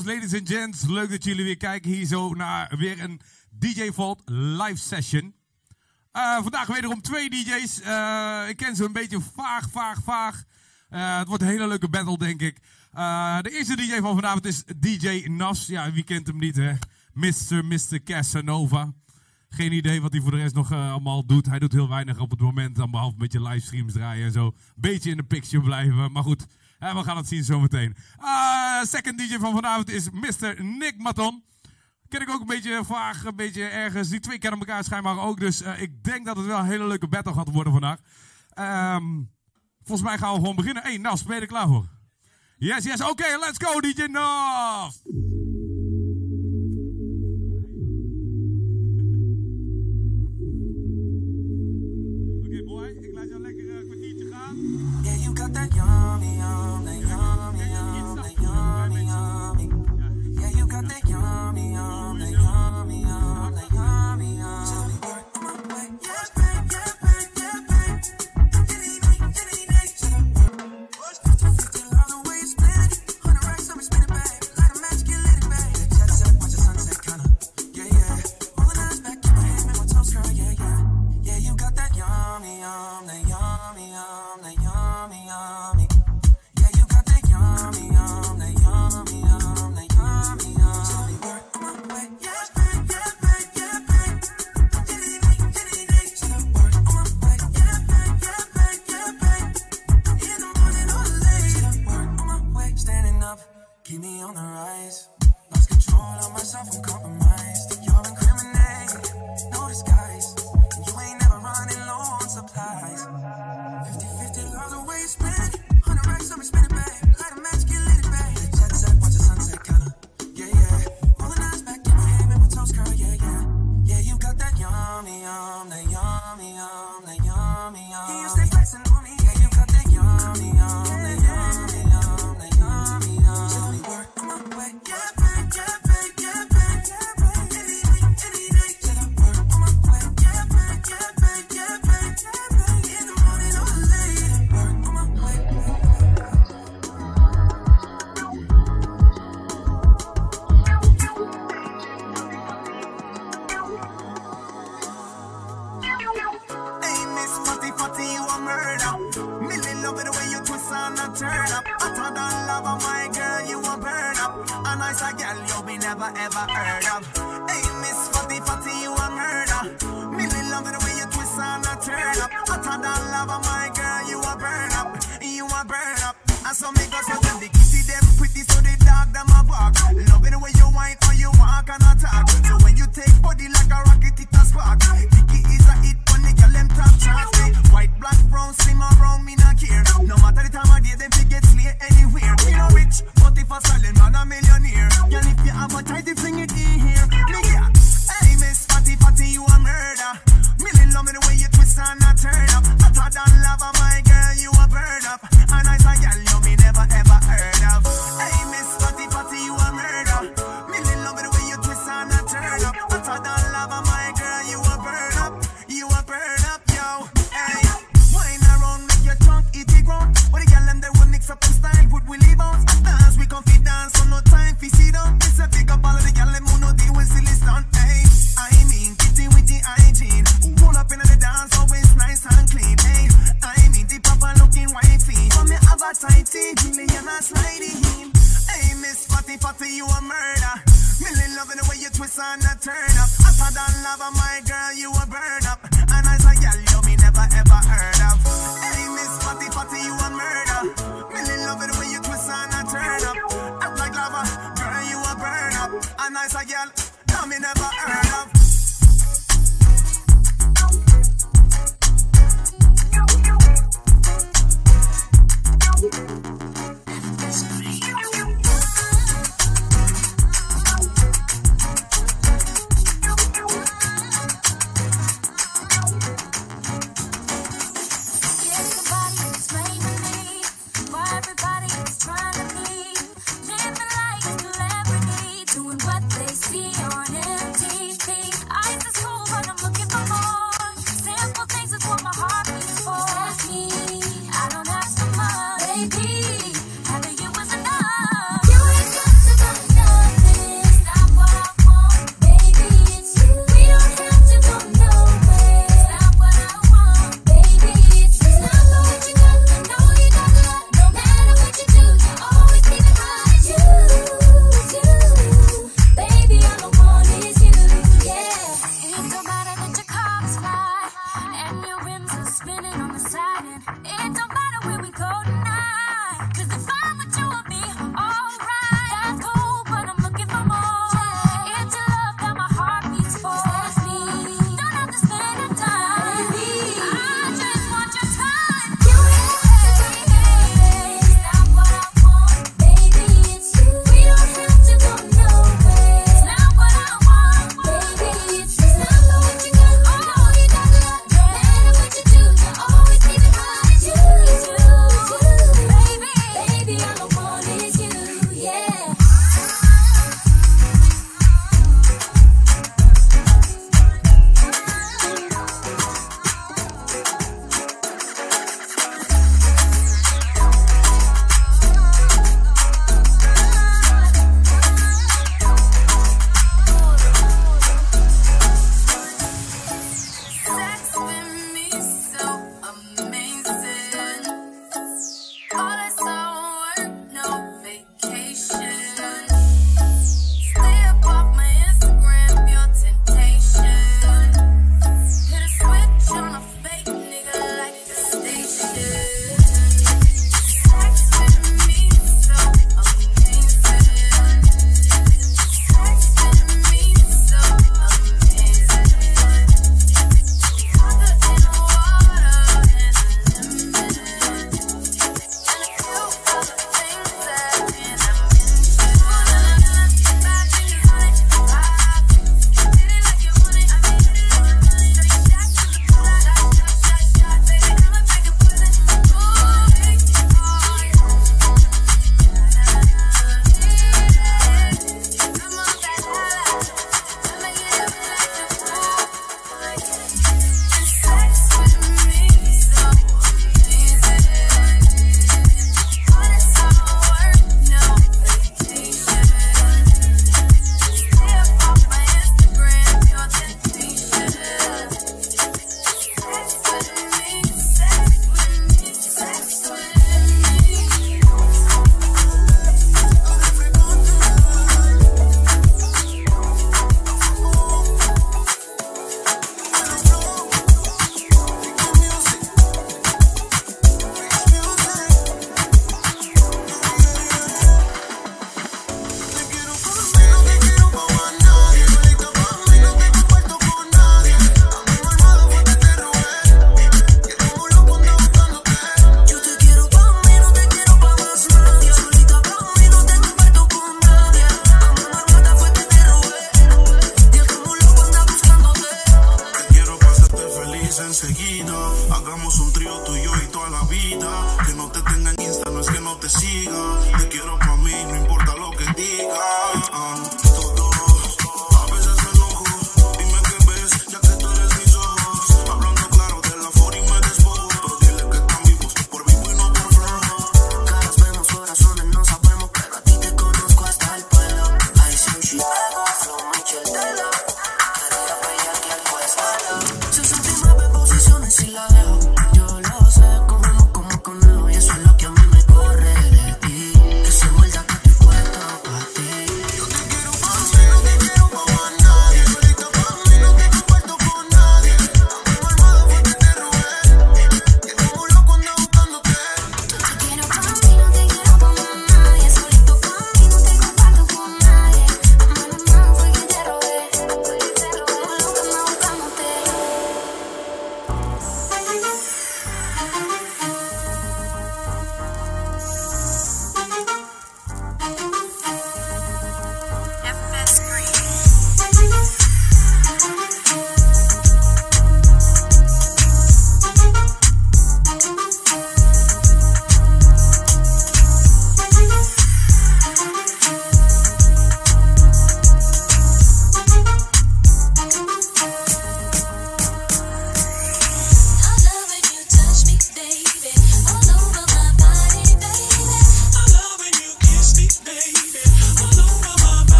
Ladies and gents. Leuk dat jullie weer kijken hier zo naar weer een DJ Vault live session. Uh, vandaag wederom twee DJ's. Eh, ik ken ze een beetje vaag, vaag, vaag. Eh, het wordt een hele leuke battle, denk ik. de eerste DJ van vanavond is DJ Nas. Ja, wie kent hem niet, hè? Mr. Mr. Casanova. Geen idee wat hij voor de rest nog allemaal doet. Hij doet heel weinig op het moment, dan behalve een beetje livestreams draaien en zo. Beetje in de picture blijven, maar goed... En we gaan het zien zometeen. Uh, second DJ van vanavond is Mr. Nick Maton. Ken ik ook een beetje vaag, een beetje ergens. Die twee kennen elkaar schijnbaar ook. Dus eh, ik denk dat het wel een hele leuke battle gaat worden vandaag. Ehm, volgens mij gaan we gewoon beginnen. Hé, hey, Nas, ben je er klaar voor? Yes, yes, oké, okay, let's go, DJ Nas! Oké, boy, ik laat jou lekker eh, een kwartiertje gaan. Yeah, you got that yummy, yummy.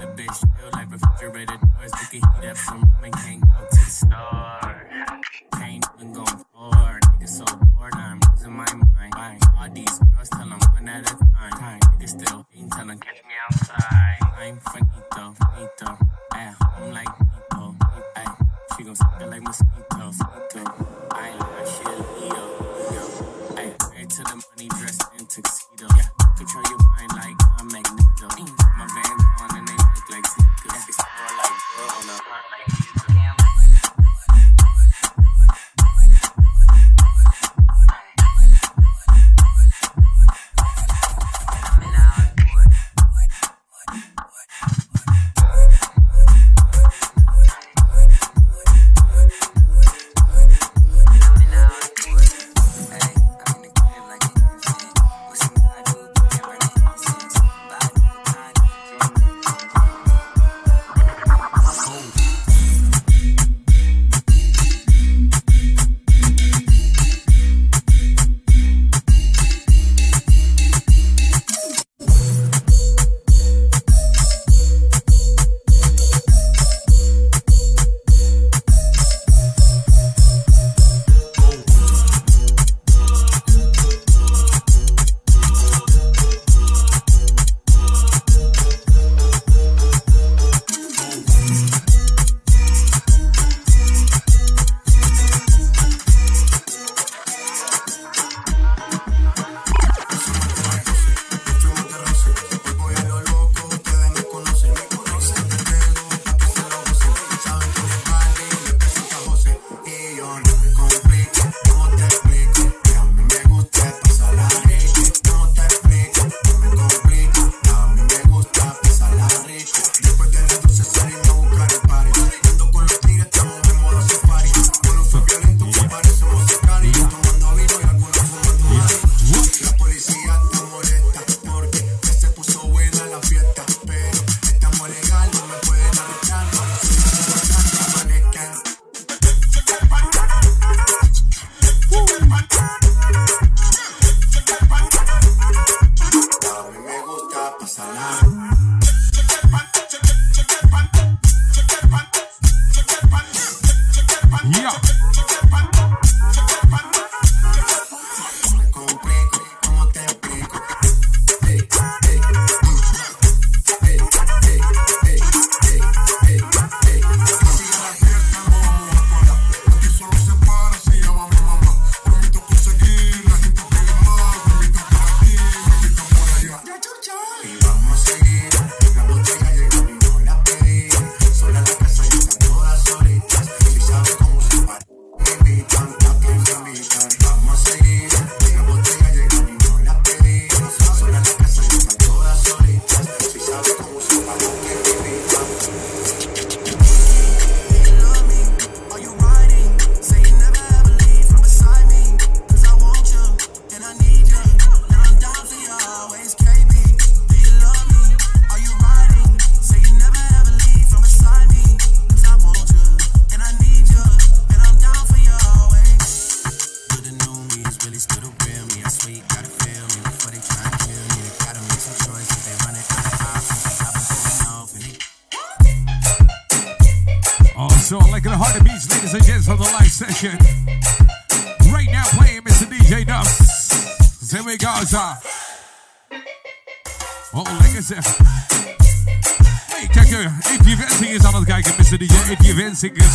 The bitch feel like refrigerated doors. they a heat up some woman can't go to the store. Can't even go forward. Nigga so bored, I'm losing my mind. Buying all these girls till I'm one at a time. Nigga still ain't telling. catch me outside. I'm finito, finito.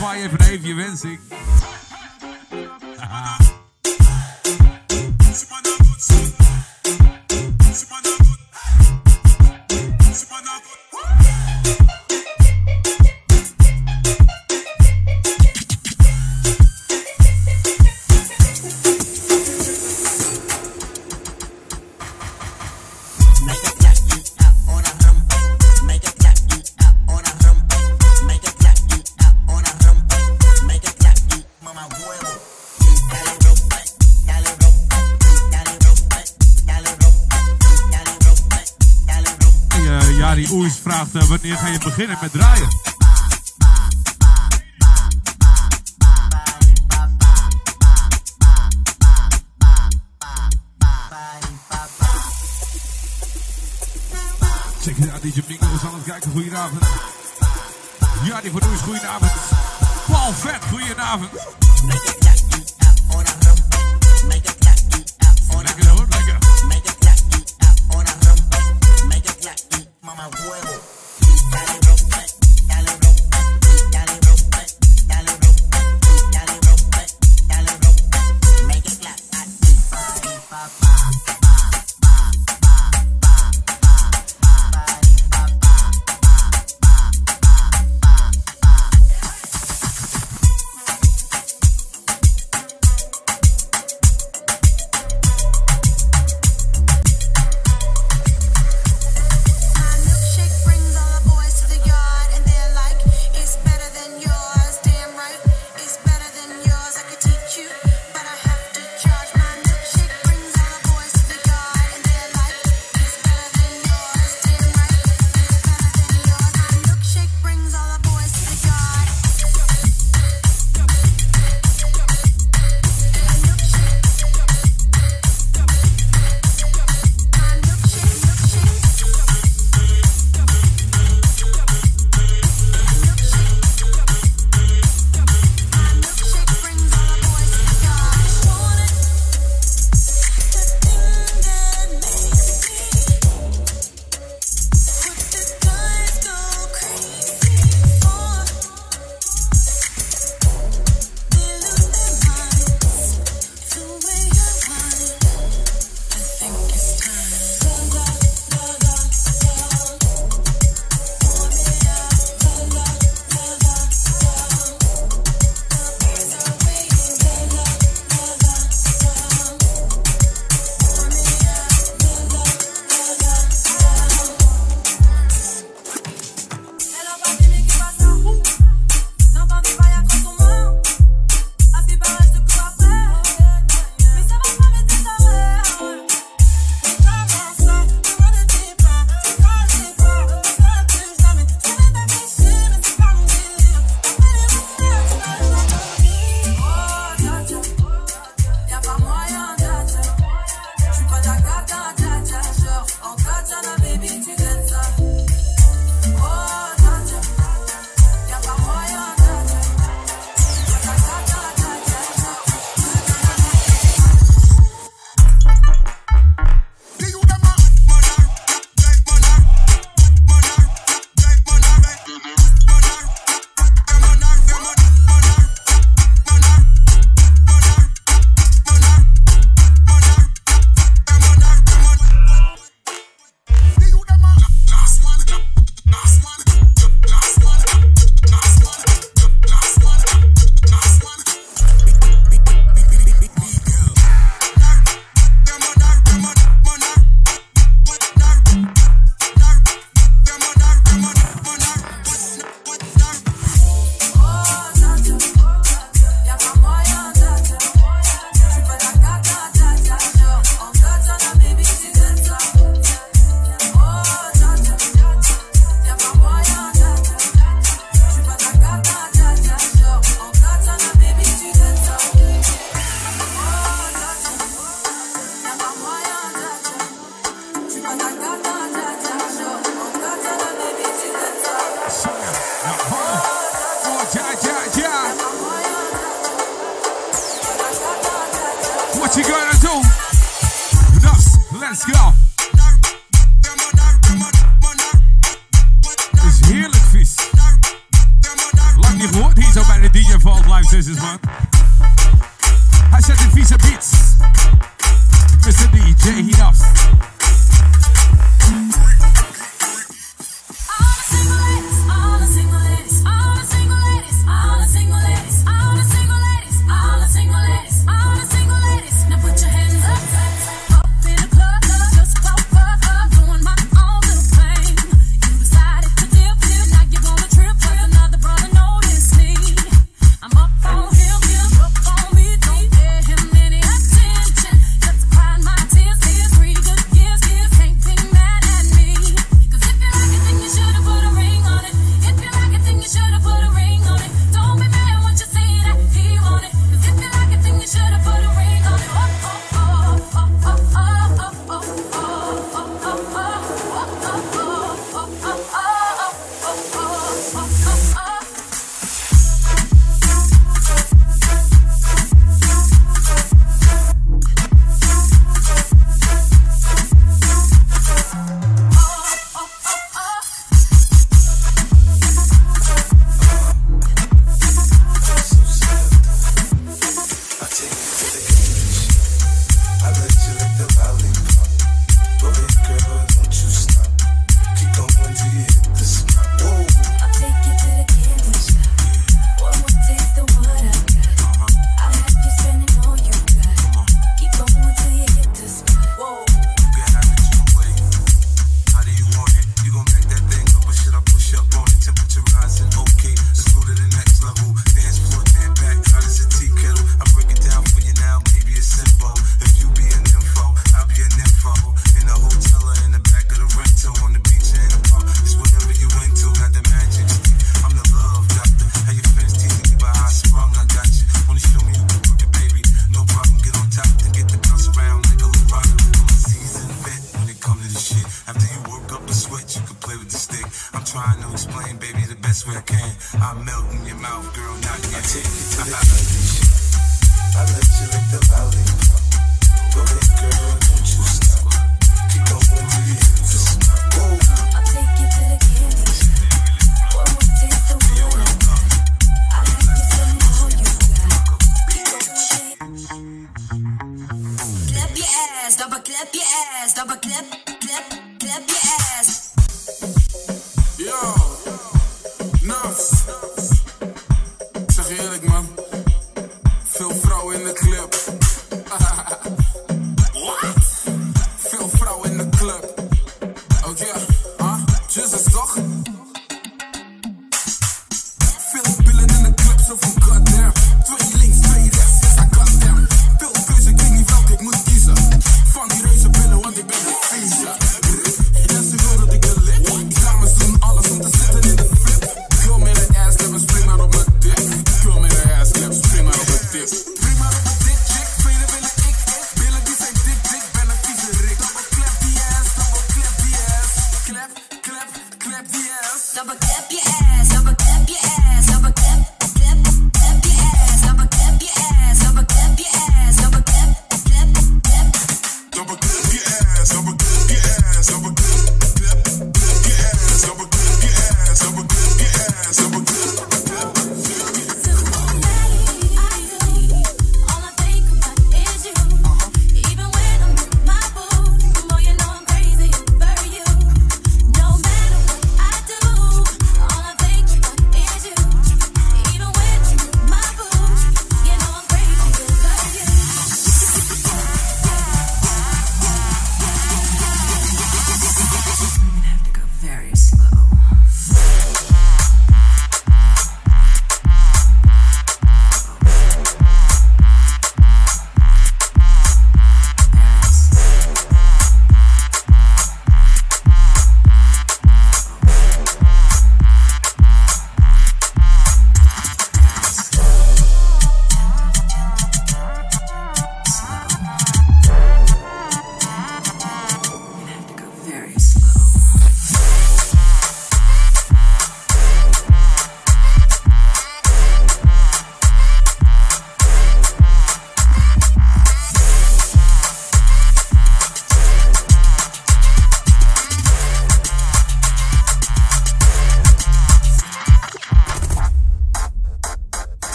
zwaai even even je wens ik. beginnen met draaien. Check het uit, DJ Mingo is aan het kijken. Goedenavond. Ja, die voor is goedenavond. Paul Vet, goedenavond.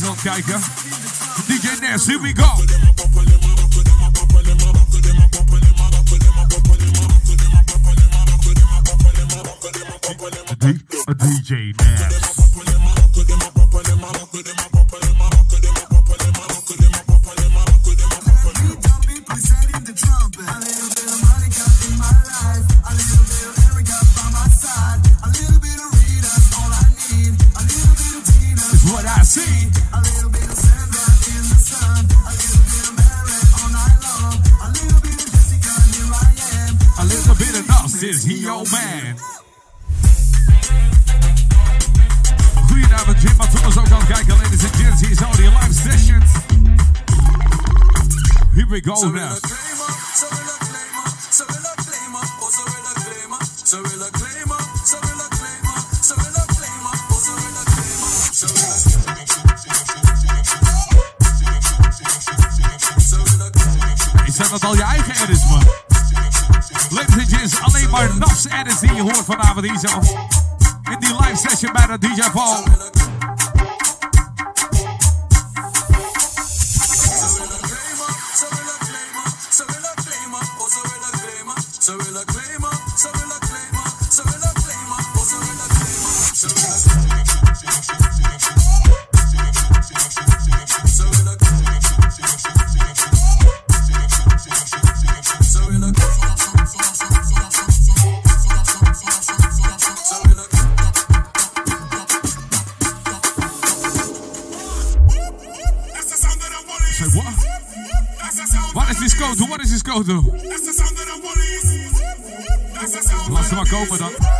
Patreon Geiger. DJ Nes, here we go. Kodo. Laat ze maar komen dan.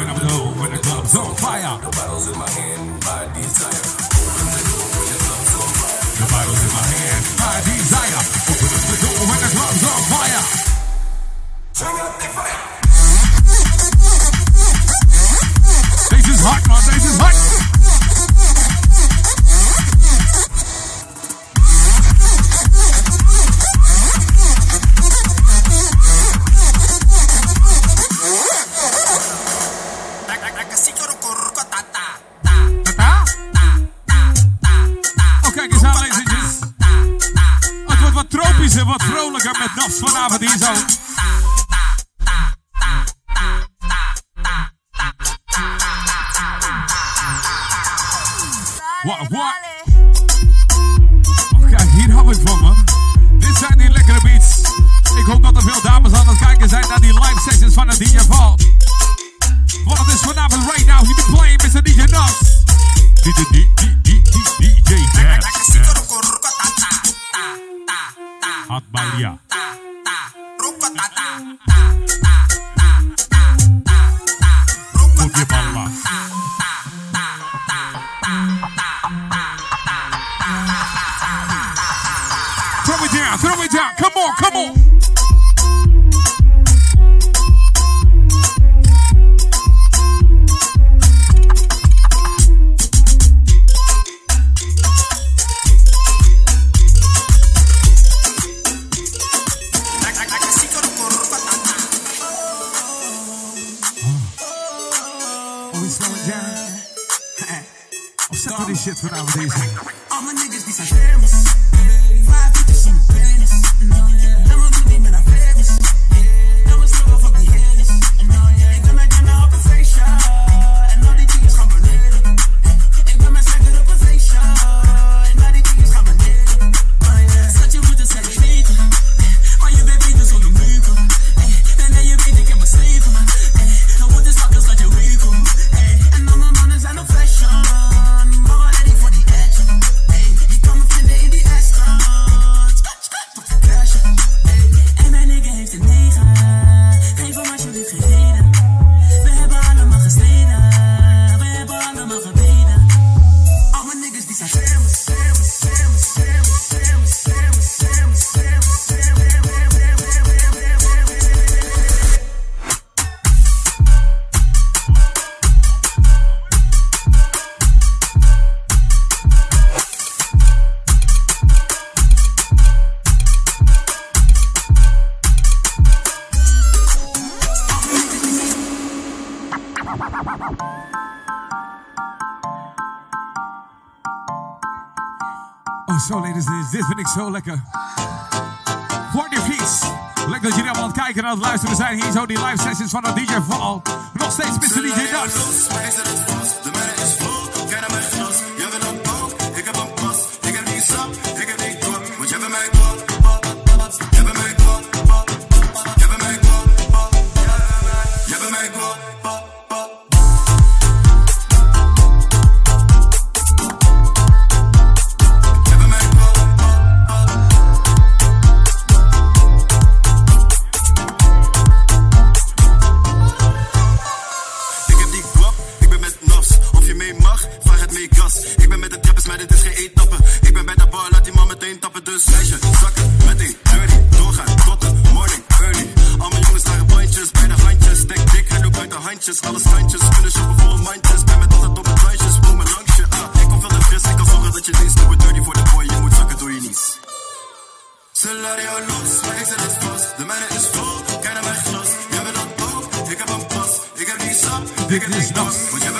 when I'm when the club's on fire. The bottle's in my hand, my desire. Open the door when the club's on fire. The bottle's in my hand, my desire. Open up the door when the club's on fire. Turn up the fire. This is hot, man. This is hot. be life Dit is die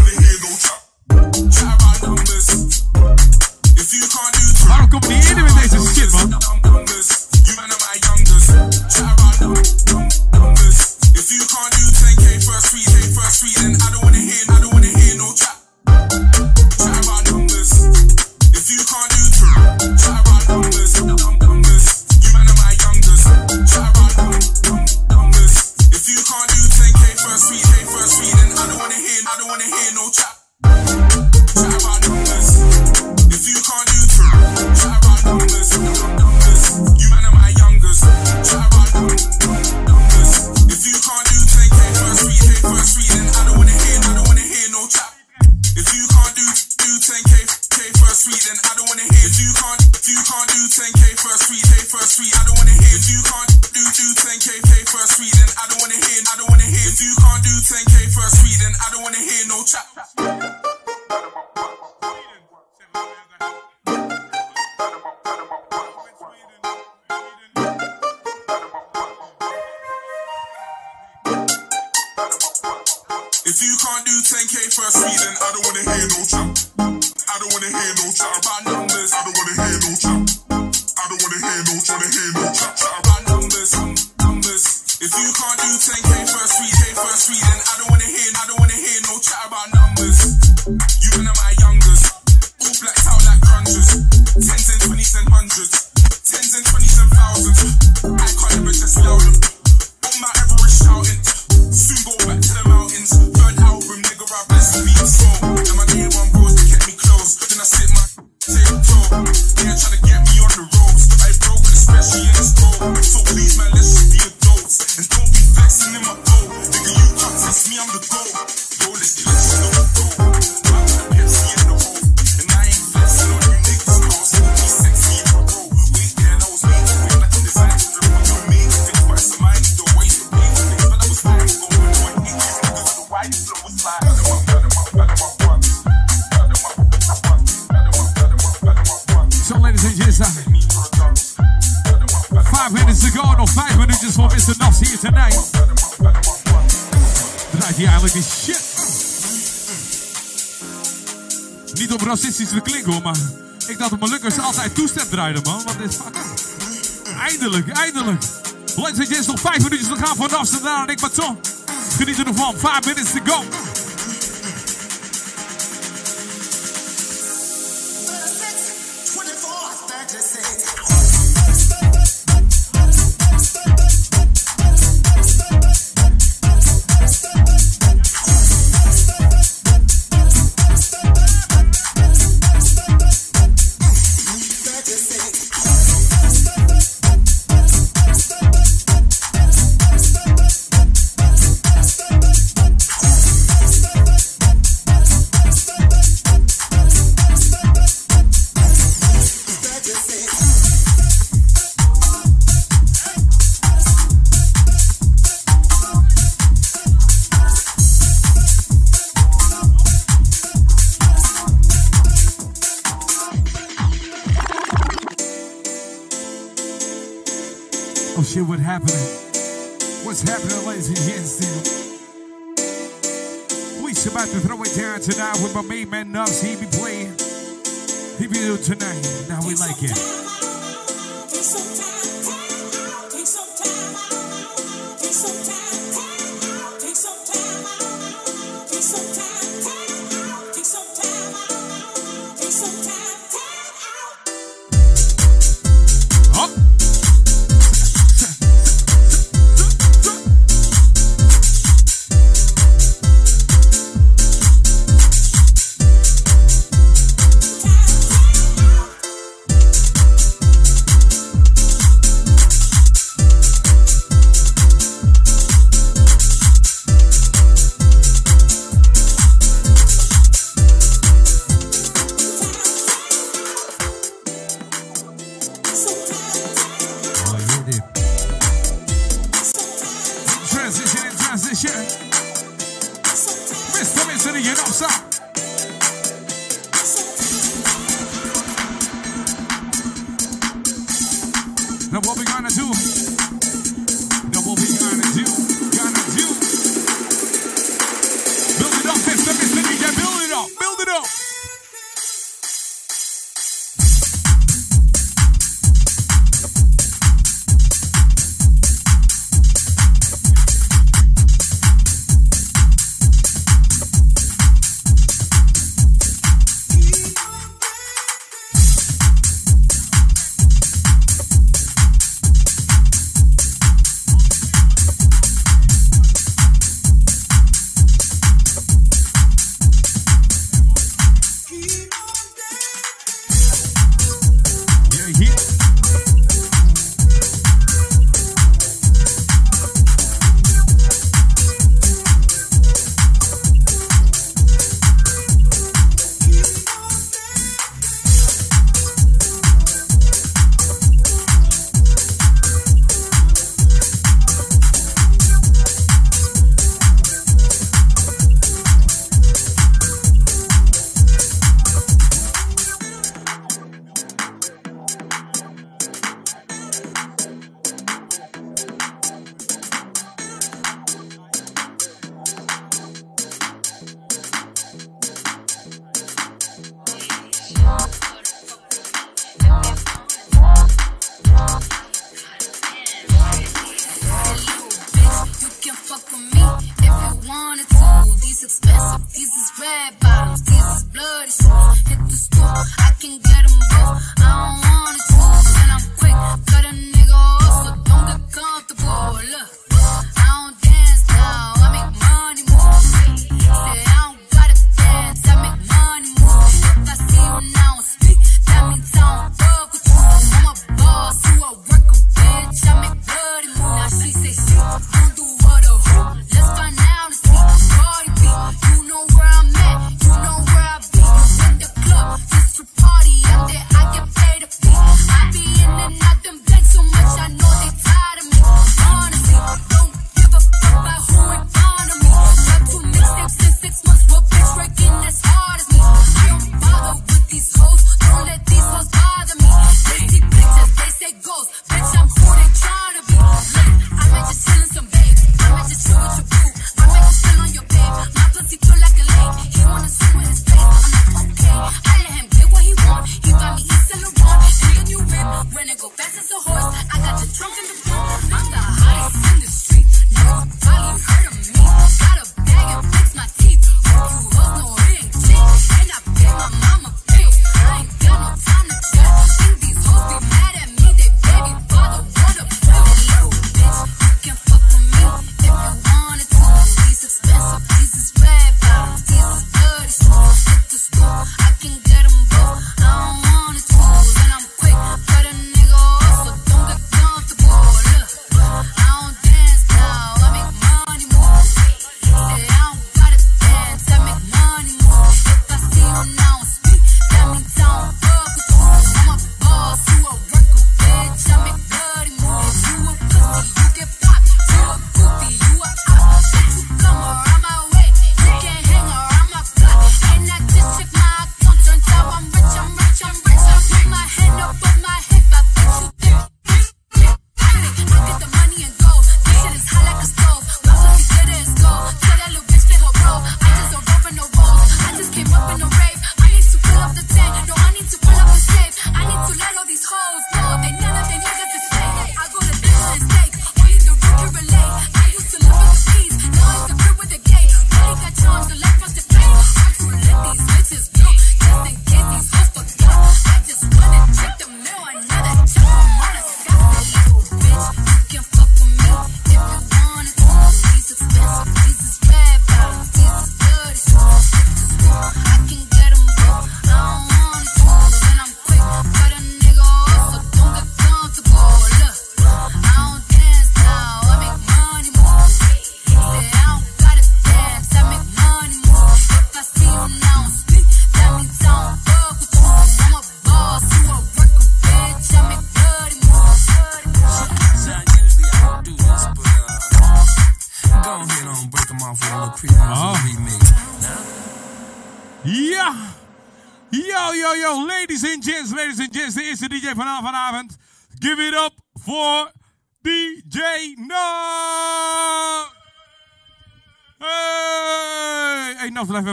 toestep man. Wat is fucking... Eindelijk, eindelijk. Ladies and nog vijf minuutjes te gaan vanaf ze en ik maar zo. Geniet ervan. Five minutes to go. ça.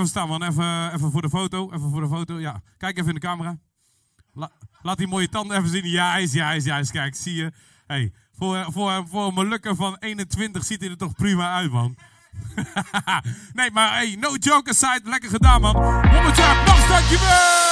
Staan, man. Even, even voor de foto, even voor de foto. Ja, kijk even in de camera. La- laat die mooie tanden even zien. Ja, is, ja, is, ja, is. Kijk, zie je. Hey, voor, voor, voor een Molukker van 21 ziet hij er toch prima uit, man. nee, maar hey, no joke aside, lekker gedaan, man. More time, nog dankjewel!